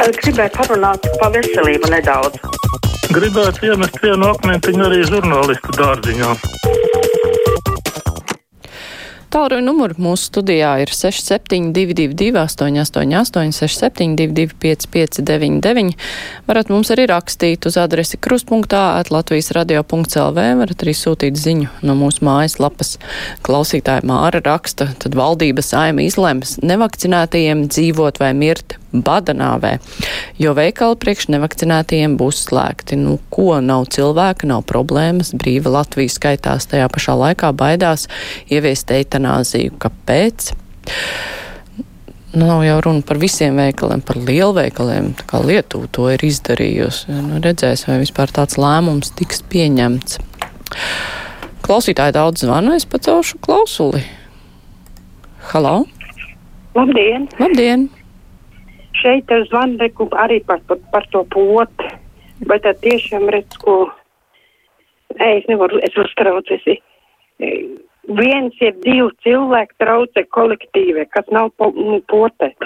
Gribēju parunāt par veselību nedaudz. Gribētu iemest vienu akmentiņu arī žurnālistu dārziņā. Tālruņa numuru mūsu studijā ir 6722, 888, 672, 559, varat mums arī rakstīt uz adresi krustpunktā, Latvijas radio.lv, varat arī sūtīt ziņu no mūsu mājaslapas. Klausītāja Māra raksta, tad valdības saima izlems nevakcinētajiem dzīvot vai mirt badanāvē, jo veikali priekš nevakcinētajiem būs slēgti. Nu, ko nav cilvēka, nav problēmas, brīva Latvija skaitās tajā pašā laikā baidās ieviest eitanāziju. Kāpēc? Nu, nav jau runa par visiem veikaliem, par lielveikaliem. Tā kā Lietuva to ir izdarījusi. Nu, redzēs, vai vispār tāds lēmums tiks pieņemts. Klausītāji daudz zvana, es pacelšu klausuli. Halo! Labdien! Labdien! Šeit ar zvandeku arī par, par, par to potu. Bet tad tiešām redz, ko Ei, es nevaru, es uztraucies. Viens ir divi cilvēki traucē kolektīvē, kas nav po, nu, potēt.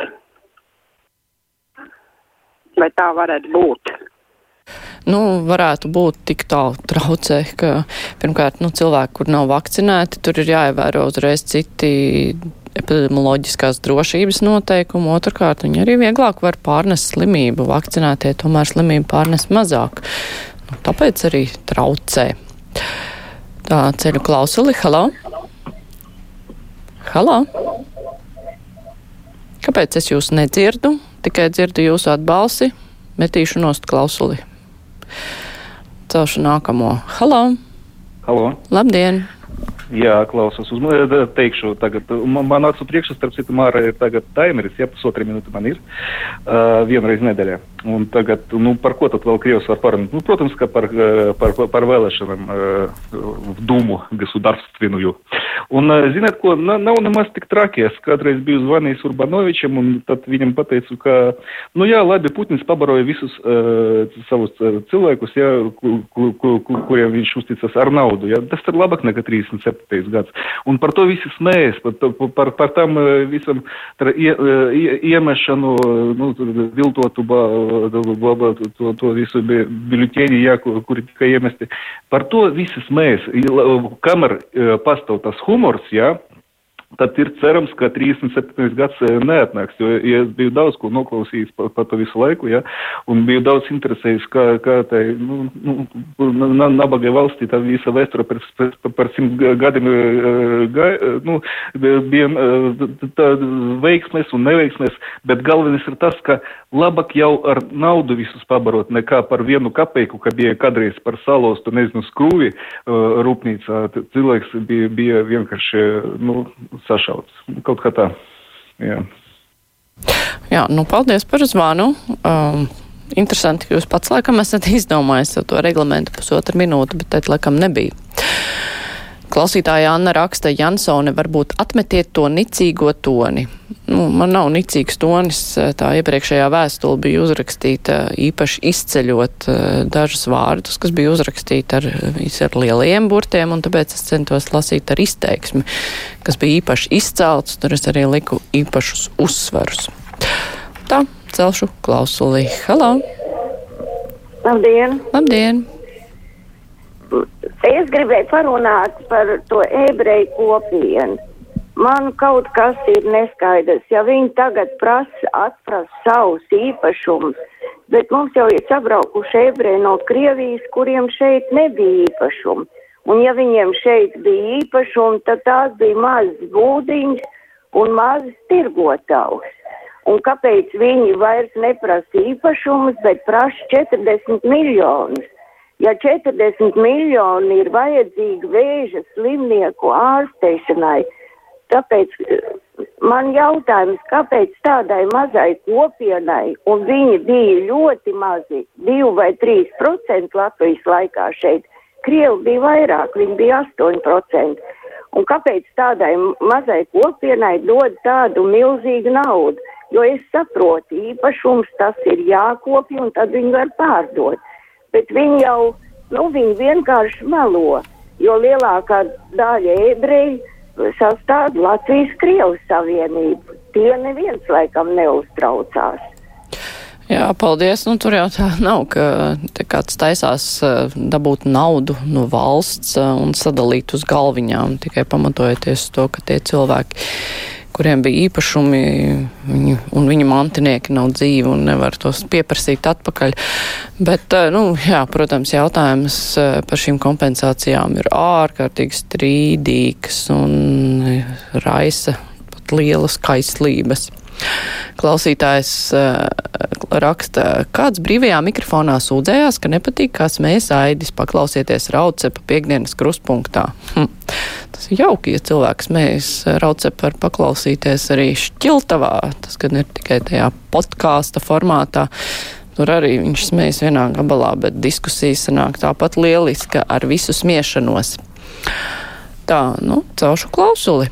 Vai tā varētu būt? Nu, varētu būt tik tālu traucē, ka pirmkārt, nu, cilvēki, kur nav vakcinēti, tur ir jāievēro uzreiz citi epidemioloģiskās drošības noteikumi. Otrkārt, viņi arī vieglāk var pārnest slimību. Vakcinētie tomēr slimību pārnes mazāk. Nu, tāpēc arī traucē. Tā ceļu klausuli. Halo! Halo! Kāpēc es jūs nedzirdu? Tikai dzirdu jūsu atbalsi. Metīšu nost klausuli. Celšu nākamo. Halo! Halo! Labdien! Jā, klausos. Uz, teikšu, tagad, man, man acu priekšā, starp citu, Māra ir tagad taimeris, ja pusotri minūti man ir, uh, vienreiz nedēļā. Un tagad, nu, par ko tad vēl Krievs var parunāt? Nu, protams, ka par, par, par vēlēšanām uh, в Думу государственную. Un, uh, ziniet, ko, nav, nav nemaz tik traki. Es kādreiz biju zvanījis Urbanovičam, un tad viņam pateicu, ka, nu jā, labi, Putins pabaroja visus uh, savus uh, cilvēkus, jā, ku, ku, ku, kuriem viņš uzticas ar naudu. Jā. Tas ir labāk nekā 37. 7. gads. Un par to visi smējas, par, par, par tam visam ie, ie, iemešanu, nu, viltotu ba, ba, ba, to, to visu biļuķēņi, jā, kur, kuri tika iemesti. Par to visi smējas. Kamēr pastāv tas humors, jā, tad ir cerams, ka 37. gads neatnāks, jo ja es biju daudz ko noklausījis par pa to visu laiku, ja, un biju daudz interesējis, kā, kā tai, nu, nu, nabagai valstī tā visa vēstura par, par, par simt gadiem gai, nu, bija tā veiksmēs un neveiksmēs, bet galvenais ir tas, ka labāk jau ar naudu visus pabarot, nekā par vienu kapeiku, ka bija kādreiz par salaustu, nezinu, skrūvi rūpnīcā. Cilvēks bija, bija vienkārši, nu, sašauts. Kaut kā tā. Jā. Jā, nu, paldies par zvanu. Um, interesanti, ka jūs pats laikam esat izdomājis to reglamentu pusotru minūti, bet tad laikam nebija. Klausītāja Anna raksta, Jansone, varbūt atmetiet to nicīgo toni. Nu, man nav nicīgs tonis, tā iepriekšējā vēstule bija uzrakstīta īpaši izceļot uh, dažus vārdus, kas bija uzrakstīti ar, ar lielajiem burtiem, un tāpēc es centos lasīt ar izteiksmi, kas bija īpaši izcelts, tur es arī liku īpašus uzsvarus. Tā, celšu klausuli. Halo! Labdien! Labdien! Es gribēju parunāt par to ebreju kopienu. Man kaut kas ir neskaidrs, ja viņi tagad prasa atprast savus īpašumus, bet mums jau ir sabraukuši ebreji no Krievijas, kuriem šeit nebija īpašumi. Un ja viņiem šeit bija īpašumi, tad tās bija mazas būdiņas un mazas tirgotājs. Un kāpēc viņi vairs neprasa īpašumus, bet prasa 40 miljonus? Ja 40 miljoni ir vajadzīgi vēža slimnieku ārsteišanai, tāpēc man jautājums, kāpēc tādai mazai kopienai, un viņi bija ļoti mazi, 2 vai 3 procenti Latvijas laikā šeit, Krievi bija vairāk, viņi bija 8%. Un kāpēc tādai mazai kopienai dod tādu milzīgu naudu? Jo es saprotu, īpašums tas ir jākopja un tad viņi var pārdot bet viņi jau, nu, viņi vienkārši melo, jo lielākā daļa ebreju sastāv Latvijas Krievas Savienību. Tie neviens laikam neuztraucās. Jā, paldies. Nu, tur jau tā nav, ka kāds taisās uh, dabūt naudu no valsts uh, un sadalīt uz galviņām, tikai pamatojoties to, ka tie cilvēki kuriem bija īpašumi, viņi, un viņu mantinieki nav dzīvi un nevar tos pieprasīt atpakaļ. Bet, nu, jā, protams, jautājums par šīm kompensācijām ir ārkārtīgi strīdīgs un raisa pat lielas kaislības. Klausītājs uh, raksta, kāds brīvajā mikrofonā sūdzējās, ka nepatīk, kā smējas aidis, paklausieties raucepa piekdienas kruspunktā. Hm. Tas ir jauki, ja cilvēks smējas raucepa var paklausīties arī šķiltavā, tas, kad ir tikai tajā podkāsta formātā. Tur arī viņš smējas vienā gabalā, bet diskusija sanāk tāpat lieliska ar visu smiešanos. Tā, nu, caušu klausuli.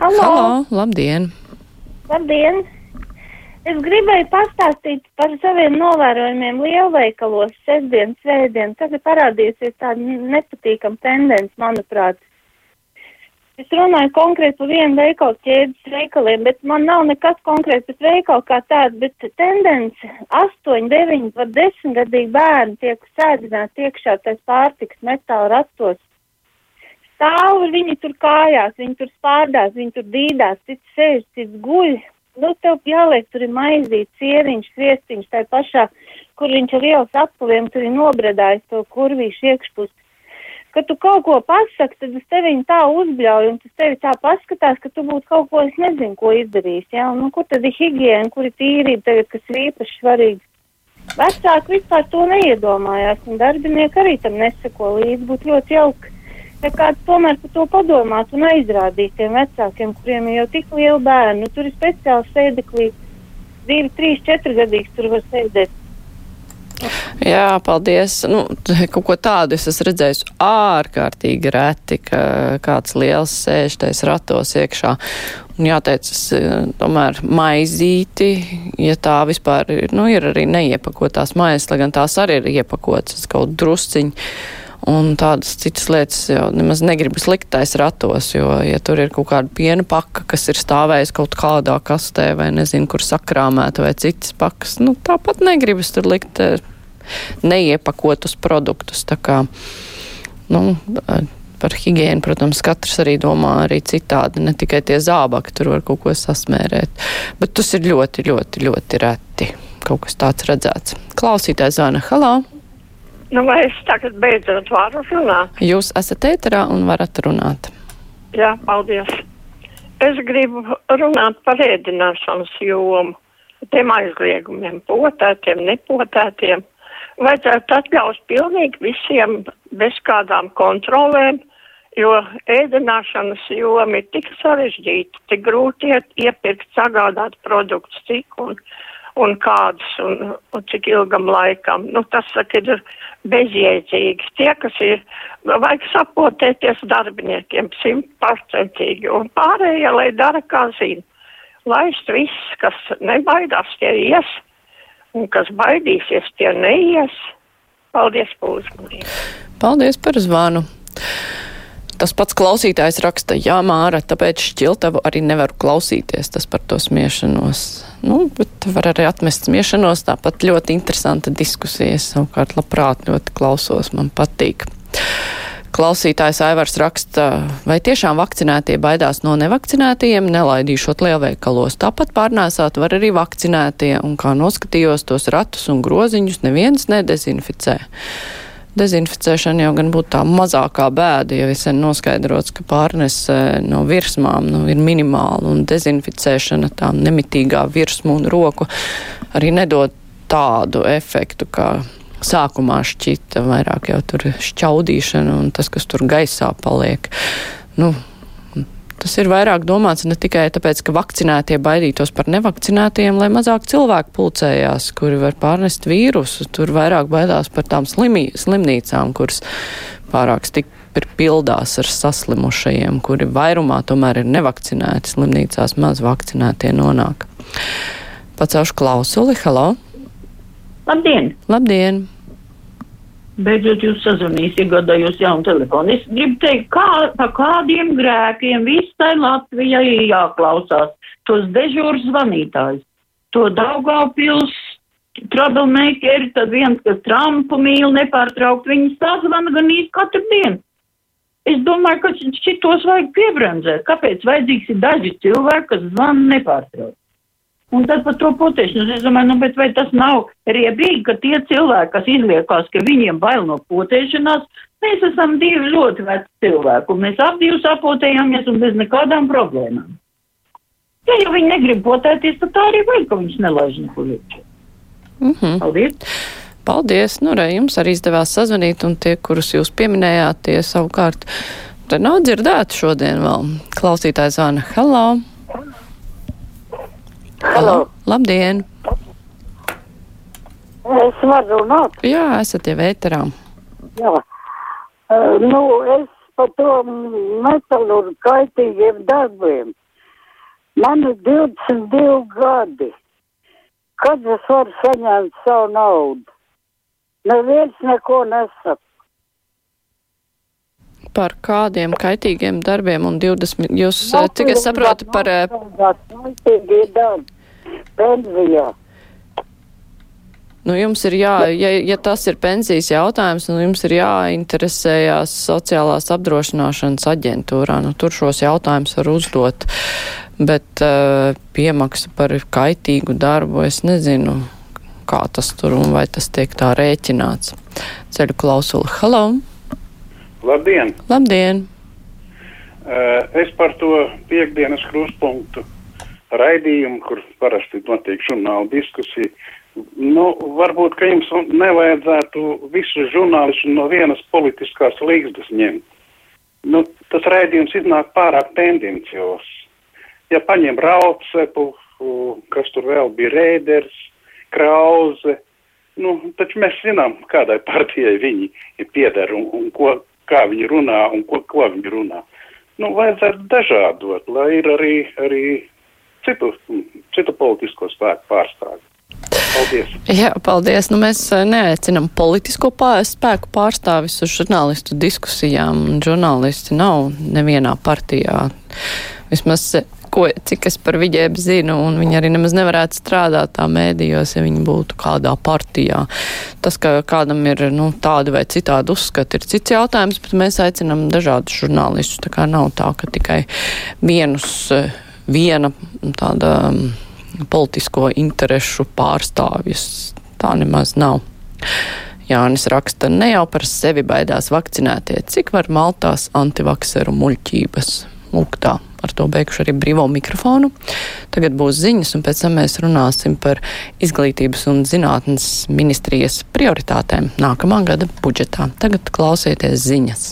Halo! Halo, labdien! Labdien! Es gribēju pastāstīt par saviem novērojumiem lielveikalos sestdien, svētdien. Tagad parādīsies tāda nepatīkama tendence, manuprāt. Es runāju konkrēti par vienu veikalu ķēdes veikaliem, bet man nav nekas konkrēts pret veikalu kā tādu, bet tendence 8, 9, pat 10 gadīgi bērni tiek sēdināti iekšā tais pārtiks metāla ratos. Stāv viņi tur kājās, viņi tur spārdās, viņi tur dīdās, cits sēž, cits guļ. Nu, tev jāliek tur ir maizīt, cieriņš, sviestiņš, tai pašā, kur viņš ar ielas apaviem tur ir nobredājis to kurvīšu iekšpusi. Kad tu kaut ko pasaki, tad uz tevi tā uzbļauj, un tas tevi tā paskatās, ka tu būtu kaut ko, es nezinu, ko izdarījis, jā, un nu, kur tad ir higiēna, kur ir tīrība tagad, kas ir īpaši svarīgi. Vecāki vispār to neiedomājās, un darbinieki arī tam neseko līdzi, būtu ļoti jauki ja kāds tomēr par to padomāt un aizrādīt tiem vecākiem, kuriem ir jau tik liela bērna, nu, tur ir speciāls sēdeklīts, divi, trīs, četri gadīgs tur var sēdēt. Jā, paldies. Nu, kaut ko tādu es esmu redzējis ārkārtīgi reti, ka kāds liels sēž tais ratos iekšā. Un jāteic, es tomēr maizīti, ja tā vispār ir, nu, ir arī neiepakotās maizes, lai gan tās arī ir iepakotas kaut drusciņi un tādas citas lietas jau nemaz negribu sliktais ratos, jo, ja tur ir kaut kāda piena paka, kas ir stāvējis kaut kādā kastē vai nezinu, kur sakrāmēta vai citas pakas, nu tāpat negribas tur likt eh, neiepakotus produktus. Tā kā, nu, par higiēnu, protams, katrs arī domā arī citādi, ne tikai tie zābaki tur var kaut ko sasmērēt, bet tas ir ļoti, ļoti, ļoti reti. Kaut kas tāds redzēts. Klausītājs zvana, halā! Nu, es tagad beidzot varu runāt? Jūs esat ēterā un varat runāt. Jā, paldies. Es gribu runāt par ēdināšanas jomu, tiem aizliegumiem, potētiem, nepotētiem. Vajadzētu atļaut pilnīgi visiem bez kādām kontrolēm, jo ēdināšanas joma ir tik sarežģīta, tik grūti iepirkt, sagādāt produktus, cik un un kādus un, un cik ilgam laikam. Nu, tas, saka, ir bezjēdzīgi. Tie, kas ir, vajag sapotēties darbiniekiem simtprocentīgi un pārējie, lai dara, kā zina. Laist viss, kas nebaidās, tie ies, un kas baidīsies, tie neies. Paldies par uzmanību. Paldies par zvanu. Tas pats klausītājs raksta, jā, Māra, tāpēc šķiltavu arī nevaru klausīties, tas par to smiešanos. Nu, bet var arī atmest smiešanos, tāpat ļoti interesanta diskusija. Es savukārt labprāt ļoti klausos, man patīk. Klausītājs Aivars raksta, vai tiešām vakcinētie baidās no nevakcinētajiem, nelaidīšot lielveikalos. Tāpat pārnēsāt var arī vakcinētie, un kā noskatījos tos ratus un groziņus, neviens nedezinficē. Dezinficēšana jau gan būtu tā mazākā bēda, ja visiem noskaidrots, ka pārnese no virsmām nu, ir minimāla un dezinficēšana tā nemitīgā virsmu un roku arī nedod tādu efektu, kā sākumā šķita vairāk jau tur šķaudīšana un tas, kas tur gaisā paliek. Nu, Tas ir vairāk domāts ne tikai tāpēc, ka vakcinētie baidītos par nevakcinētiem, lai mazāk cilvēku pulcējās, kuri var pārnest vīrusu. Tur vairāk baidās par tām slimī, slimnīcām, kuras pārāk stipri pildās ar saslimušajiem, kuri vairumā tomēr ir nevakcinēti. Slimnīcās maz vakcinētie nonāk. Pacelšu klausuli, halo! Labdien! Labdien! Beidzot, jūs sazvanījāt, iegādājos jaunu telefonu. Es gribu teikt, kā, pa kādiem grēkiem visai Latvijai jāklausās tos dežūras zvanītājus. To Daugavpils troublemakeri, tad viens, kas Trumpu mīl nepārtraukt, viņi sazvana gan īsti katru dienu. Es domāju, ka šitos vajag piebremzēt. Kāpēc vajadzīgs ir daži cilvēki, kas zvana nepārtraukt? Un tad par to potēšanu es domāju, nu, bet vai tas nav riebīgi, ka tie cilvēki, kas izliekās, ka viņiem bail no potēšanās, mēs esam divi ļoti veci cilvēki, un mēs ap divi sapotējāmies un bez nekādām problēmām. Ja jau viņi negrib potēties, tad tā arī vajag, ka viņus nelaiž nekur iekšā. Mm -hmm. Paldies! Paldies! Nu, re, jums arī izdevās sazvanīt, un tie, kurus jūs pieminējāt, tie savukārt te nav dzirdēti šodien vēl. Klausītājs zvana. Hello! Halo. Labdien! Es varu runāt. Jā, esat jau vēterā. Jā. Uh, nu, es par to metālu kaitīgiem darbiem. Man ir 22 gadi. Kad es varu saņemt savu naudu? Neviens neko nesaka. Par kādiem kaitīgiem darbiem un 20, jūs, eh, cik es saprotu, par eh. Pensijā. Nu, jums ir jā, ja, ja tas ir pensijas jautājums, nu, jums ir jāinteresējās sociālās apdrošināšanas aģentūrā. Nu, tur šos jautājumus var uzdot, bet uh, piemaksa par kaitīgu darbu es nezinu, kā tas tur un vai tas tiek tā rēķināts. Ceļu klausuli. Halo! Labdien! Labdien! Uh, es par to piekdienas krustpunktu raidījumu, kur parasti notiek žurnāla diskusija. Nu, varbūt, ka jums nevajadzētu visus žurnālistus no vienas politiskās līgzdas ņemt. Nu, tas raidījums iznāk pārāk tendencios. Ja paņem Raucepu, kas tur vēl bija Rēders, Krauze, nu, taču mēs zinām, kādai partijai viņi pieder un, un ko, kā viņi runā un ko, ko viņi runā. Nu, vajadzētu dažādot, lai ir arī, arī citu, citu politisko spēku pārstāvji. Paldies! Jā, paldies. Nu, mēs eh, neaicinām politisko pār, spēku pārstāvis uz žurnālistu diskusijām, žurnālisti nav nevienā partijā. Vismaz, ko, cik es par viņiem zinu, un viņi arī nemaz nevarētu strādāt tā mēdījos, ja viņi būtu kādā partijā. Tas, ka kādam ir nu, tādi vai citādi uzskati, ir cits jautājums, bet mēs aicinām dažādus žurnālistus. Tā kā nav tā, ka tikai vienus, viena tāda politisko interešu pārstāvjus. Tā nemaz nav. Jānis raksta, ne jau par sevi baidās vakcinētie, cik var maltās antivakseru muļķības. Lūk tā, ar to beigšu arī brīvo mikrofonu. Tagad būs ziņas, un pēc tam mēs runāsim par izglītības un zinātnes ministrijas prioritātēm nākamā gada budžetā. Tagad klausieties ziņas.